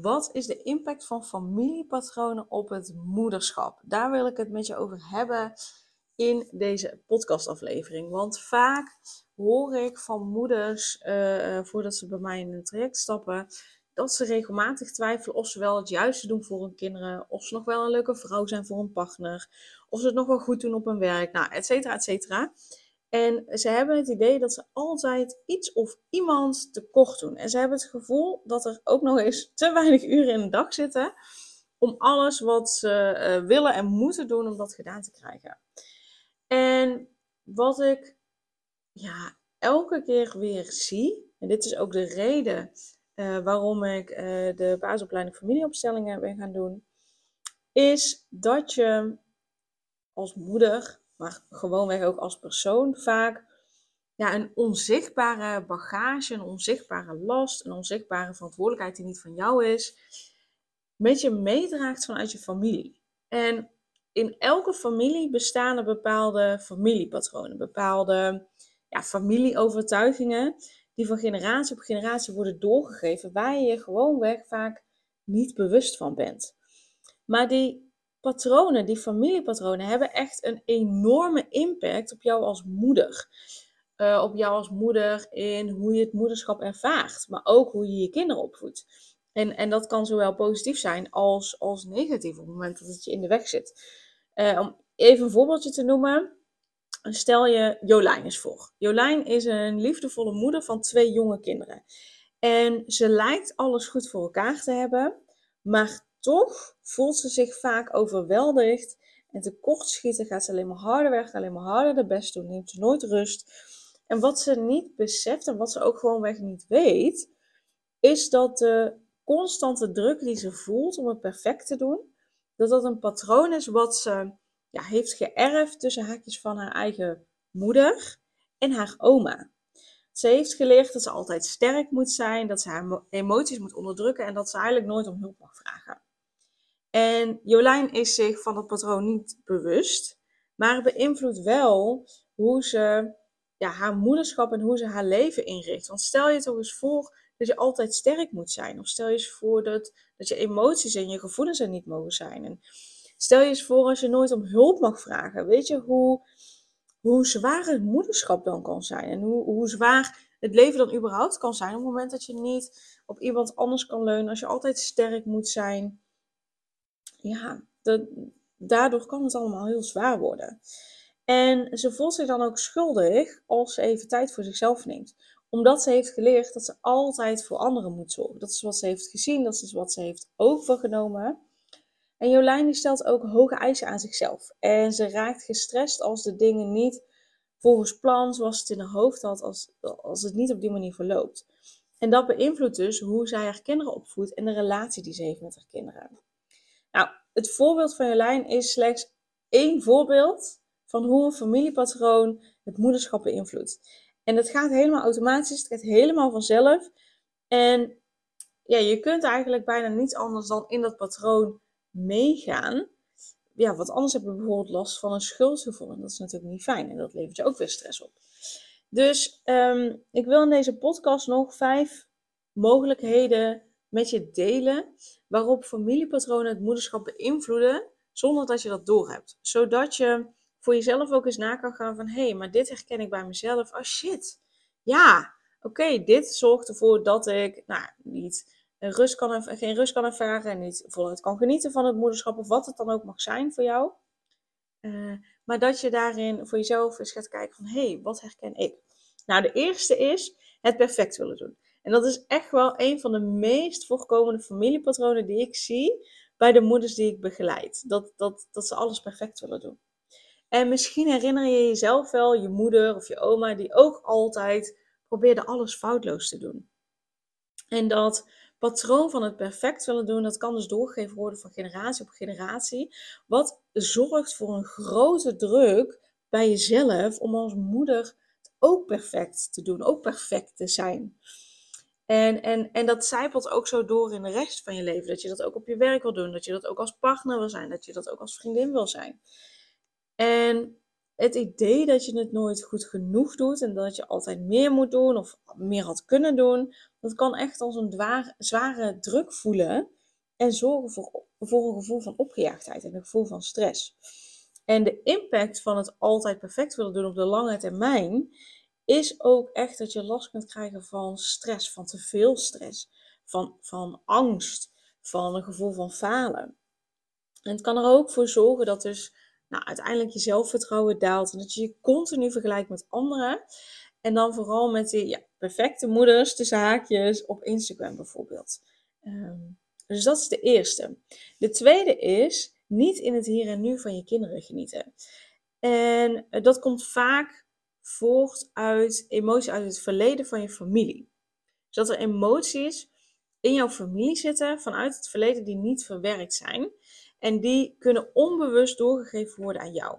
Wat is de impact van familiepatronen op het moederschap? Daar wil ik het met je over hebben in deze podcastaflevering. Want vaak hoor ik van moeders, uh, voordat ze bij mij in een traject stappen, dat ze regelmatig twijfelen of ze wel het juiste doen voor hun kinderen, of ze nog wel een leuke vrouw zijn voor hun partner, of ze het nog wel goed doen op hun werk, nou, et cetera, et cetera. En ze hebben het idee dat ze altijd iets of iemand tekort doen. En ze hebben het gevoel dat er ook nog eens te weinig uren in de dag zitten om alles wat ze eh, willen en moeten doen om dat gedaan te krijgen. En wat ik ja, elke keer weer zie, en dit is ook de reden uh, waarom ik uh, de basisopleiding familieopstellingen ben gaan doen, is dat je als moeder maar gewoonweg ook als persoon vaak ja, een onzichtbare bagage, een onzichtbare last, een onzichtbare verantwoordelijkheid die niet van jou is, met je meedraagt vanuit je familie. En in elke familie bestaan er bepaalde familiepatronen, bepaalde ja, familieovertuigingen die van generatie op generatie worden doorgegeven, waar je je gewoonweg vaak niet bewust van bent. Maar die patronen, die familiepatronen, hebben echt een enorme impact op jou als moeder. Uh, op jou als moeder in hoe je het moederschap ervaart, maar ook hoe je je kinderen opvoedt. En, en dat kan zowel positief zijn als, als negatief op het moment dat het je in de weg zit. Uh, om even een voorbeeldje te noemen. Stel je Jolijn eens voor. Jolijn is een liefdevolle moeder van twee jonge kinderen. En ze lijkt alles goed voor elkaar te hebben, maar toch voelt ze zich vaak overweldigd en tekortschieten. Gaat ze alleen maar harder werken, alleen maar harder de best doen, neemt ze nooit rust. En wat ze niet beseft en wat ze ook gewoonweg niet weet, is dat de constante druk die ze voelt om het perfect te doen, dat dat een patroon is wat ze ja, heeft geërfd tussen haakjes van haar eigen moeder en haar oma. Ze heeft geleerd dat ze altijd sterk moet zijn, dat ze haar emoties moet onderdrukken en dat ze eigenlijk nooit om hulp mag vragen. En Jolijn is zich van dat patroon niet bewust, maar het beïnvloedt wel hoe ze ja, haar moederschap en hoe ze haar leven inricht. Want stel je toch eens voor dat je altijd sterk moet zijn. Of stel je eens voor dat, dat je emoties en je gevoelens er niet mogen zijn. Stel je eens voor als je nooit om hulp mag vragen. Weet je hoe, hoe zwaar het moederschap dan kan zijn? En hoe, hoe zwaar het leven dan überhaupt kan zijn op het moment dat je niet op iemand anders kan leunen. Als je altijd sterk moet zijn ja, dat, daardoor kan het allemaal heel zwaar worden. En ze voelt zich dan ook schuldig als ze even tijd voor zichzelf neemt. Omdat ze heeft geleerd dat ze altijd voor anderen moet zorgen. Dat is wat ze heeft gezien, dat is wat ze heeft overgenomen. En Jolijn stelt ook hoge eisen aan zichzelf. En ze raakt gestrest als de dingen niet volgens plan, zoals het in haar hoofd had, als, als het niet op die manier verloopt. En dat beïnvloedt dus hoe zij haar kinderen opvoedt en de relatie die ze heeft met haar kinderen. Nou, het voorbeeld van Jolijn is slechts één voorbeeld van hoe een familiepatroon het moederschap beïnvloedt. En het gaat helemaal automatisch, het gaat helemaal vanzelf. En ja, je kunt eigenlijk bijna niets anders dan in dat patroon meegaan. Ja, wat anders heb je bijvoorbeeld last van een schuldgevoel. En dat is natuurlijk niet fijn. En dat levert je ook weer stress op. Dus um, ik wil in deze podcast nog vijf mogelijkheden met je delen waarop familiepatronen het moederschap beïnvloeden zonder dat je dat doorhebt. Zodat je voor jezelf ook eens na kan gaan van hé, hey, maar dit herken ik bij mezelf. Oh shit, ja, oké, dit zorgt ervoor dat ik nou, niet rust kan, geen rust kan ervaren en niet voluit kan genieten van het moederschap of wat het dan ook mag zijn voor jou. Uh, maar dat je daarin voor jezelf eens gaat kijken van hé, hey, wat herken ik? Nou, de eerste is het perfect willen doen. En dat is echt wel een van de meest voorkomende familiepatronen die ik zie bij de moeders die ik begeleid. Dat, dat, dat ze alles perfect willen doen. En misschien herinner je jezelf wel je moeder of je oma die ook altijd probeerde alles foutloos te doen. En dat patroon van het perfect willen doen, dat kan dus doorgegeven worden van generatie op generatie. Wat zorgt voor een grote druk bij jezelf om als moeder ook perfect te doen, ook perfect te zijn. En, en, en dat zijpelt ook zo door in de rest van je leven. Dat je dat ook op je werk wil doen. Dat je dat ook als partner wil zijn. Dat je dat ook als vriendin wil zijn. En het idee dat je het nooit goed genoeg doet. En dat je altijd meer moet doen. Of meer had kunnen doen. Dat kan echt als een zware, zware druk voelen. En zorgen voor, voor een gevoel van opgejaagdheid. En een gevoel van stress. En de impact van het altijd perfect willen doen op de lange termijn is ook echt dat je last kunt krijgen van stress, van te veel stress, van, van angst, van een gevoel van falen. En het kan er ook voor zorgen dat dus nou, uiteindelijk je zelfvertrouwen daalt en dat je je continu vergelijkt met anderen. En dan vooral met die ja, perfecte moeders, de zaakjes op Instagram bijvoorbeeld. Ehm, dus dat is de eerste. De tweede is niet in het hier en nu van je kinderen genieten. En dat komt vaak voort uit emoties uit het verleden van je familie. Dus dat er emoties in jouw familie zitten vanuit het verleden die niet verwerkt zijn. En die kunnen onbewust doorgegeven worden aan jou.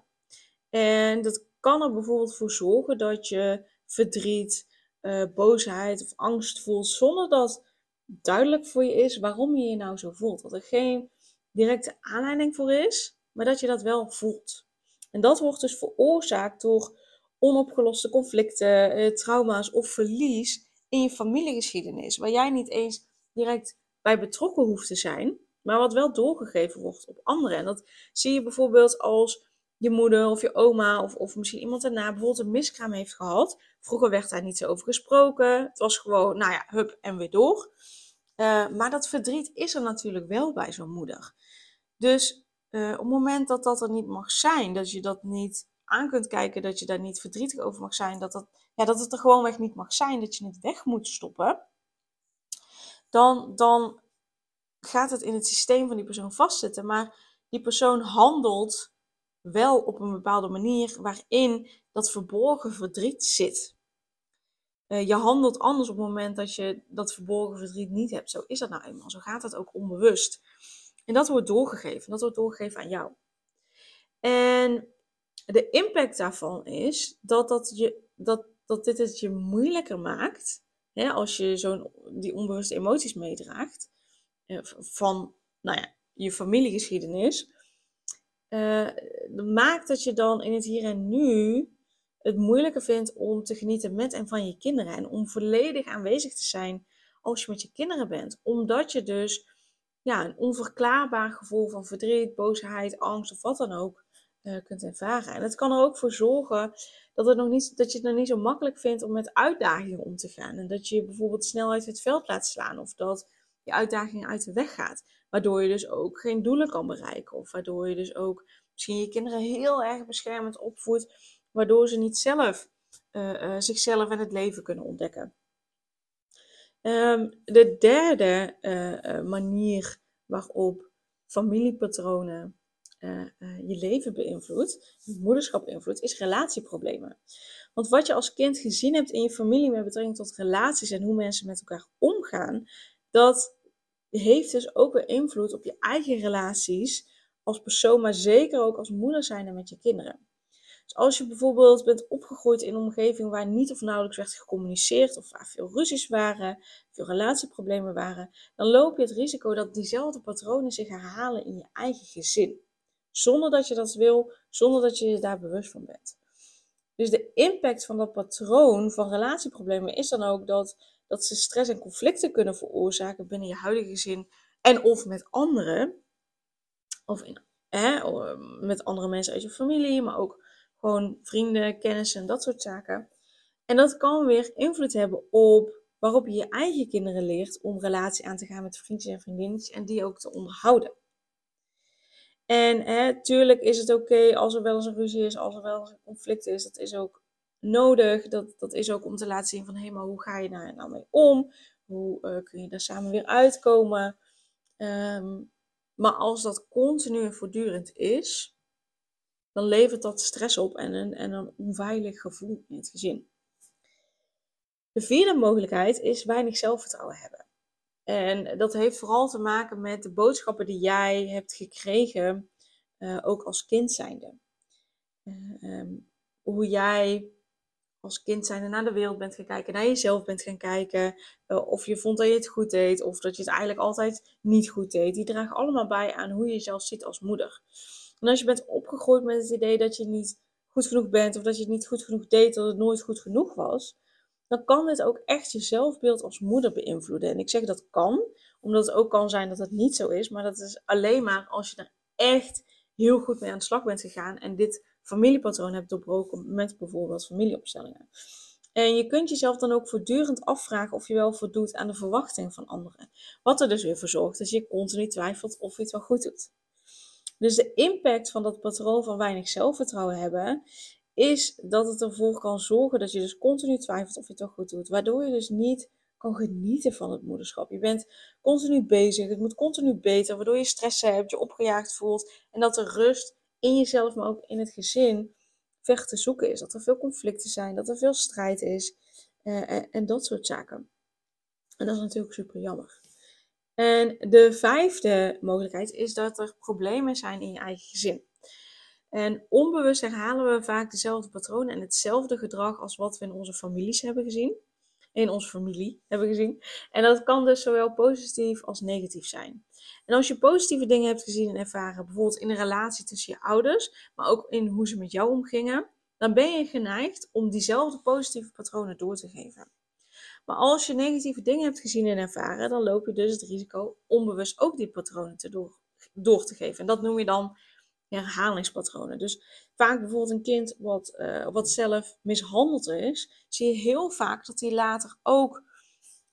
En dat kan er bijvoorbeeld voor zorgen dat je verdriet, uh, boosheid of angst voelt zonder dat duidelijk voor je is waarom je je nou zo voelt. Dat er geen directe aanleiding voor is, maar dat je dat wel voelt. En dat wordt dus veroorzaakt door onopgeloste conflicten, eh, trauma's of verlies in je familiegeschiedenis, waar jij niet eens direct bij betrokken hoeft te zijn, maar wat wel doorgegeven wordt op anderen. En dat zie je bijvoorbeeld als je moeder of je oma of, of misschien iemand daarna bijvoorbeeld een miskraam heeft gehad. Vroeger werd daar niet zo over gesproken. Het was gewoon, nou ja, hup en weer door. Uh, maar dat verdriet is er natuurlijk wel bij zo'n moeder. Dus uh, op het moment dat dat er niet mag zijn, dat je dat niet aan kunt kijken dat je daar niet verdrietig over mag zijn, dat, dat, ja, dat het er gewoonweg niet mag zijn, dat je het weg moet stoppen, dan, dan gaat het in het systeem van die persoon vastzitten. Maar die persoon handelt wel op een bepaalde manier waarin dat verborgen verdriet zit. Uh, je handelt anders op het moment dat je dat verborgen verdriet niet hebt. Zo is dat nou eenmaal. Zo gaat het ook onbewust. En dat wordt doorgegeven. Dat wordt doorgegeven aan jou. En de impact daarvan is dat, dat, je, dat, dat dit het je moeilijker maakt. Hè, als je zo'n die onbewuste emoties meedraagt. Eh, van nou ja, je familiegeschiedenis. Uh, maakt dat je dan in het hier en nu het moeilijker vindt om te genieten met en van je kinderen. En om volledig aanwezig te zijn als je met je kinderen bent. Omdat je dus ja, een onverklaarbaar gevoel van verdriet, boosheid, angst of wat dan ook uh, kunt ervaren. En het kan er ook voor zorgen dat, het nog niet, dat je het nog niet zo makkelijk vindt om met uitdagingen om te gaan. En dat je je bijvoorbeeld snel uit het veld laat slaan of dat je uitdaging uit de weg gaat. Waardoor je dus ook geen doelen kan bereiken. Of waardoor je dus ook misschien je kinderen heel erg beschermend opvoedt. Waardoor ze niet zelf uh, uh, zichzelf en het leven kunnen ontdekken. Um, de derde manier waarop familiepatronen uh, je leven beïnvloedt, moederschap beïnvloedt, is relatieproblemen. Want wat je als kind gezien hebt in je familie met betrekking tot relaties en hoe mensen met elkaar omgaan, dat heeft dus ook weer invloed op je eigen relaties als persoon, maar zeker ook als moeder zijn met je kinderen. Dus als je bijvoorbeeld bent opgegroeid in een omgeving waar niet of nauwelijks werd gecommuniceerd, of waar veel ruzies waren, veel relatieproblemen waren, dan loop je het risico dat diezelfde patronen zich herhalen in je eigen gezin. Zonder dat je dat wil, zonder dat je je daar bewust van bent. Dus de impact van dat patroon van relatieproblemen is dan ook dat, dat ze stress en conflicten kunnen veroorzaken binnen je huidige gezin en of met anderen. Of in, hè, met andere mensen uit je familie, maar ook gewoon vrienden, kennissen en dat soort zaken. En dat kan weer invloed hebben op waarop je je eigen kinderen leert om relatie aan te gaan met vriendjes en vriendinnetjes en die ook te onderhouden. En hè, tuurlijk is het oké als er wel eens een ruzie is, als er wel eens een conflict is. Dat is ook nodig. Dat, dat is ook om te laten zien van, hé, maar hoe ga je daar nou mee om? Hoe uh, kun je daar samen weer uitkomen? Um, maar als dat continu en voortdurend is, dan levert dat stress op en een, en een onveilig gevoel in het gezin. De vierde mogelijkheid is weinig zelfvertrouwen hebben. En dat heeft vooral te maken met de boodschappen die jij hebt gekregen, uh, ook als kind zijnde. Uh, hoe jij als kind zijnde naar de wereld bent gaan kijken, naar jezelf bent gaan kijken, uh, of je vond dat je het goed deed, of dat je het eigenlijk altijd niet goed deed. Die dragen allemaal bij aan hoe je jezelf ziet als moeder. En als je bent opgegroeid met het idee dat je niet goed genoeg bent, of dat je het niet goed genoeg deed, dat het nooit goed genoeg was, dan kan dit ook echt je zelfbeeld als moeder beïnvloeden. En ik zeg dat kan, omdat het ook kan zijn dat het niet zo is, maar dat is alleen maar als je er echt heel goed mee aan de slag bent gegaan en dit familiepatroon hebt doorbroken met bijvoorbeeld familieopstellingen. En je kunt jezelf dan ook voortdurend afvragen of je wel voldoet aan de verwachtingen van anderen. Wat er dus weer voor zorgt dat je continu twijfelt of je het wel goed doet. Dus de impact van dat patroon van weinig zelfvertrouwen hebben, is dat het ervoor kan zorgen dat je dus continu twijfelt of je het toch goed doet. Waardoor je dus niet kan genieten van het moederschap. Je bent continu bezig, het moet continu beter, waardoor je stress hebt, je opgejaagd voelt en dat de rust in jezelf, maar ook in het gezin ver te zoeken is. Dat er veel conflicten zijn, dat er veel strijd is uh, en, en dat soort zaken. En dat is natuurlijk super jammer. En de vijfde mogelijkheid is dat er problemen zijn in je eigen gezin. En onbewust herhalen we vaak dezelfde patronen en hetzelfde gedrag als wat we in onze families hebben gezien. In onze familie hebben gezien. En dat kan dus zowel positief als negatief zijn. En als je positieve dingen hebt gezien en ervaren, bijvoorbeeld in een relatie tussen je ouders, maar ook in hoe ze met jou omgingen, dan ben je geneigd om diezelfde positieve patronen door te geven. Maar als je negatieve dingen hebt gezien en ervaren, dan loop je dus het risico onbewust ook die patronen te door, door te geven. En dat noem je dan herhalingspatronen. Dus vaak bijvoorbeeld een kind wat, uh, wat zelf mishandeld is, zie je heel vaak dat hij later ook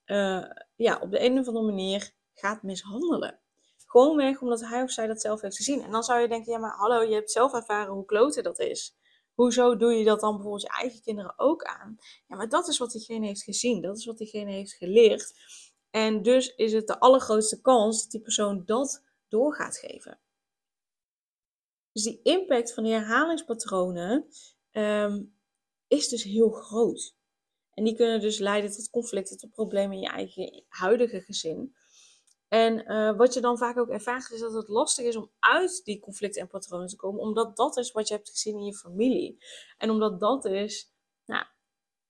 uh, ja, op de een of andere manier gaat mishandelen. Gewoon weg omdat hij of zij dat zelf heeft gezien. En dan zou je denken, ja maar hallo, je hebt zelf ervaren hoe klote dat is. Hoezo doe je dat dan bijvoorbeeld je eigen kinderen ook aan? Ja, maar dat is wat diegene heeft gezien. Dat is wat diegene heeft geleerd. En dus is het de allergrootste kans dat die persoon dat door gaat geven. Dus die impact van die herhalingspatronen ehm, is dus heel groot. En die kunnen dus leiden tot conflicten, tot problemen in je eigen huidige gezin. En uh, wat je dan vaak ook ervaart, is dat het lastig is om uit die conflicten en patronen te komen, omdat dat is wat je hebt gezien in je familie. En omdat dat is nou,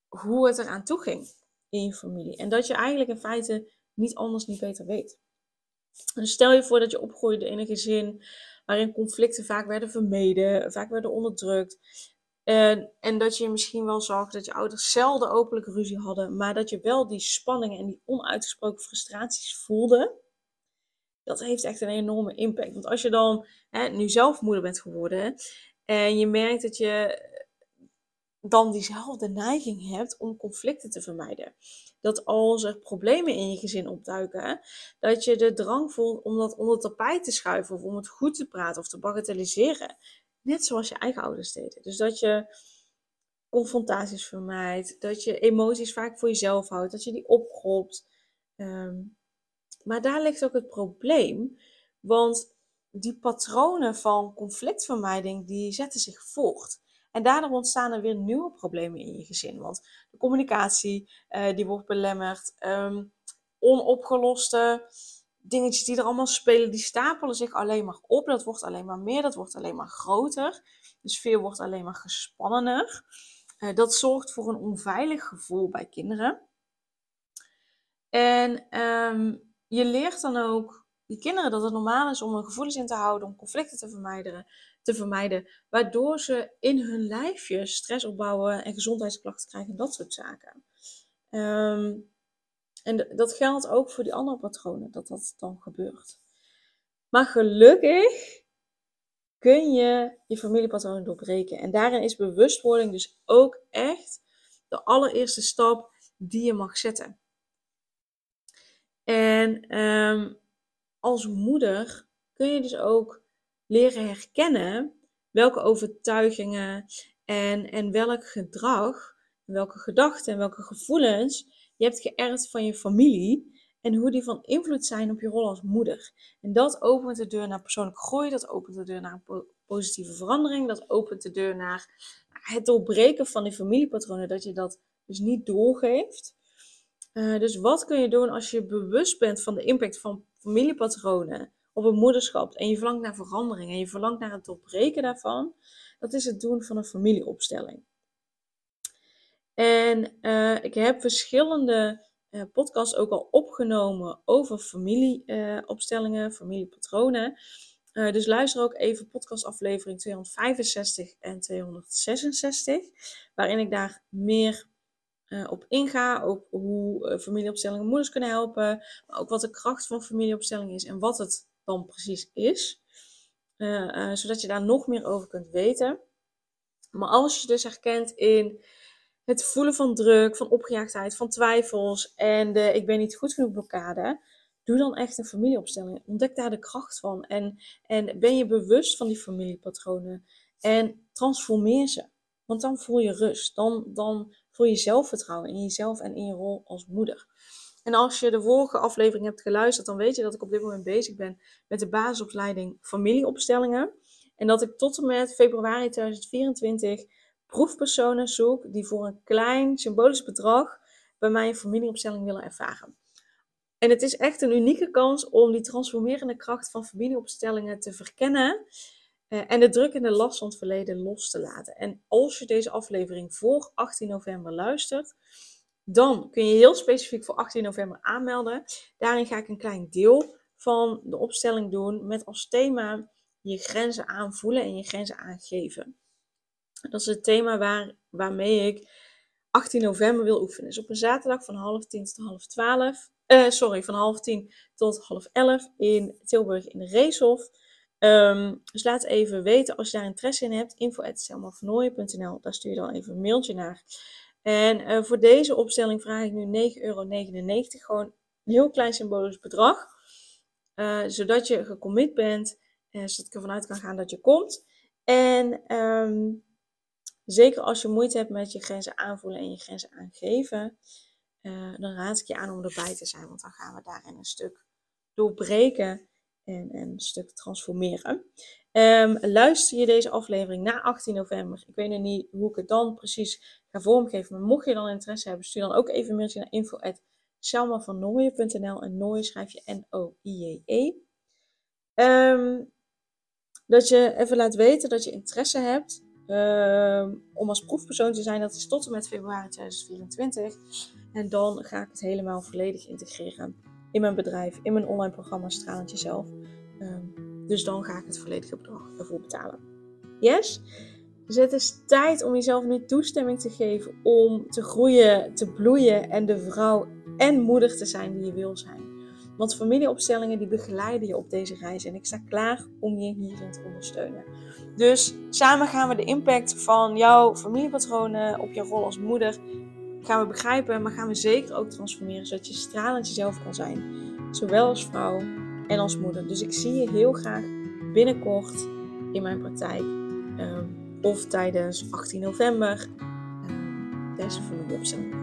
hoe het eraan toe ging in je familie. En dat je eigenlijk in feite niet anders, niet beter weet. Dus stel je voor dat je opgroeide in een gezin waarin conflicten vaak werden vermeden, vaak werden onderdrukt. En, en dat je misschien wel zag dat je ouders zelden openlijk ruzie hadden, maar dat je wel die spanningen en die onuitgesproken frustraties voelde dat heeft echt een enorme impact. Want als je dan hè, nu zelf moeder bent geworden en je merkt dat je dan diezelfde neiging hebt om conflicten te vermijden. Dat als er problemen in je gezin opduiken, dat je de drang voelt om dat onder tapijt te schuiven of om het goed te praten of te bagatelliseren. Net zoals je eigen ouders deden. Dus dat je confrontaties vermijdt, dat je emoties vaak voor jezelf houdt, dat je die opkropt. Um, maar daar ligt ook het probleem, want die patronen van conflictvermijding die zetten zich voort. En daardoor ontstaan er weer nieuwe problemen in je gezin. Want de communicatie uh, die wordt belemmerd, um, onopgeloste dingetjes die er allemaal spelen, die stapelen zich alleen maar op. Dat wordt alleen maar meer, dat wordt alleen maar groter. De sfeer wordt alleen maar gespannener. Uh, dat zorgt voor een onveilig gevoel bij kinderen. En um, je leert dan ook die kinderen dat het normaal is om hun gevoelens in te houden, om conflicten te vermijden, te vermijden waardoor ze in hun lijfje stress opbouwen en gezondheidsklachten krijgen en dat soort zaken. Um, en dat geldt ook voor die andere patronen, dat dat dan gebeurt. Maar gelukkig kun je je familiepatronen doorbreken. En daarin is bewustwording dus ook echt de allereerste stap die je mag zetten. En um, als moeder kun je dus ook leren herkennen welke overtuigingen en, en welk gedrag, welke gedachten en welke gevoelens je hebt geërfd van je familie en hoe die van invloed zijn op je rol als moeder. En dat opent de deur naar persoonlijke groei, dat opent de deur naar positieve verandering, dat opent de deur naar het doorbreken van die familiepatronen, dat je dat dus niet doorgeeft. Uh, dus wat kun je doen als je bewust bent van de impact van familiepatronen op het moederschap en je verlangt naar verandering en je verlangt naar het doorbreken daarvan? Dat is het doen van een familieopstelling. En uh, ik heb verschillende uh, podcasts ook al opgenomen over familieopstellingen, familiepatronen. Uh, dus luister ook even podcastaflevering 265 en 266, waarin ik daar meer uh, op inga. Ook hoe uh, familieopstellingen moeders kunnen helpen, maar ook wat de kracht van familieopstelling is en wat het dan precies is. zodat je daar nog meer over kunt weten. Maar als je dus herkent in het voelen van druk, van opgejaagdheid, van twijfels en de ik ben niet goed genoeg blokkade, doe dan echt een familieopstelling. Ontdek daar de kracht van en, en ben je bewust van die familiepatronen en transformeer ze. Want dan voel je rust, dan, dan voel je zelfvertrouwen in jezelf en in je rol als moeder. En als je de vorige aflevering hebt geluisterd, dan weet je dat ik op dit moment bezig ben met de basisopleiding familieopstellingen. En dat ik tot en met februari 2024 proefpersonen zoek die voor een klein symbolisch bedrag bij mij een familieopstelling willen ervaren. En het is echt een unieke kans om die transformerende kracht van familieopstellingen te verkennen en de druk en de last van het verleden los te laten. En als je deze aflevering voor 18 november luistert, dan kun je heel specifiek voor 18 november aanmelden. Daarin ga ik een klein deel van de opstelling doen met als thema je grenzen aanvoelen en je grenzen aangeven. Dat is het thema waar, waarmee ik 18 november wil oefenen. Dus op een zaterdag van half tien tot half twaalf. Uh, sorry, van half tien tot half elf in Tilburg in de Reeshof. Um, dus laat even weten als je daar interesse in hebt. info.selmavernooien.nl Daar stuur je dan even een mailtje naar. En uh, voor deze opstelling vraag ik nu 9,99 euro. Gewoon een heel klein symbolisch bedrag. Uh, zodat je gecommit bent. En zodat ik ervan uit kan gaan dat je komt. En um, Zeker als je moeite hebt met je grenzen aanvoelen en je grenzen aangeven, uh, dan raad ik je aan om erbij te zijn, want dan gaan we daarin een stuk doorbreken en, en een stuk transformeren. Um, luister je deze aflevering na 18 november, ik weet nog niet hoe ik het dan precies ga vormgeven, maar mocht je dan interesse hebben, stuur dan ook even een mailtje naar info.selmavannooien.nl en Nooien schrijf je N-O-I-J-E. Um, dat je even laat weten dat je interesse hebt Ehm, om als proefpersoon te zijn. Dat is tot en met februari 2024. En dan ga ik het helemaal volledig integreren in mijn bedrijf, in mijn online programma Stralend Jezelf. Ehm, dus dan ga ik het volledige bedrag ervoor betalen. Yes? Dus het is tijd om jezelf nu toestemming te geven om te groeien, te bloeien en de vrouw en moeder te zijn die je wil zijn. Want familieopstellingen die begeleiden je op deze reis en ik sta klaar om je hierin te ondersteunen. Dus samen gaan we de impact van jouw familiepatronen op je rol als moeder gaan we begrijpen, maar gaan we zeker ook transformeren zodat je stralend jezelf kan zijn. Zowel als vrouw en als moeder. Dus ik zie je heel graag binnenkort in mijn praktijk. Ehm, of tijdens 18 november um, deze familieopstelling.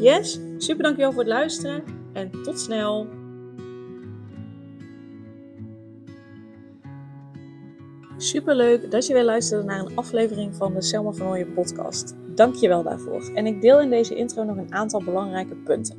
Yes, super dankjewel voor het luisteren en tot snel. Superleuk dat je weer luisterde naar een aflevering van de Selma van Ooyen podcast. Dank je wel daarvoor. En ik deel in deze intro nog een aantal belangrijke punten.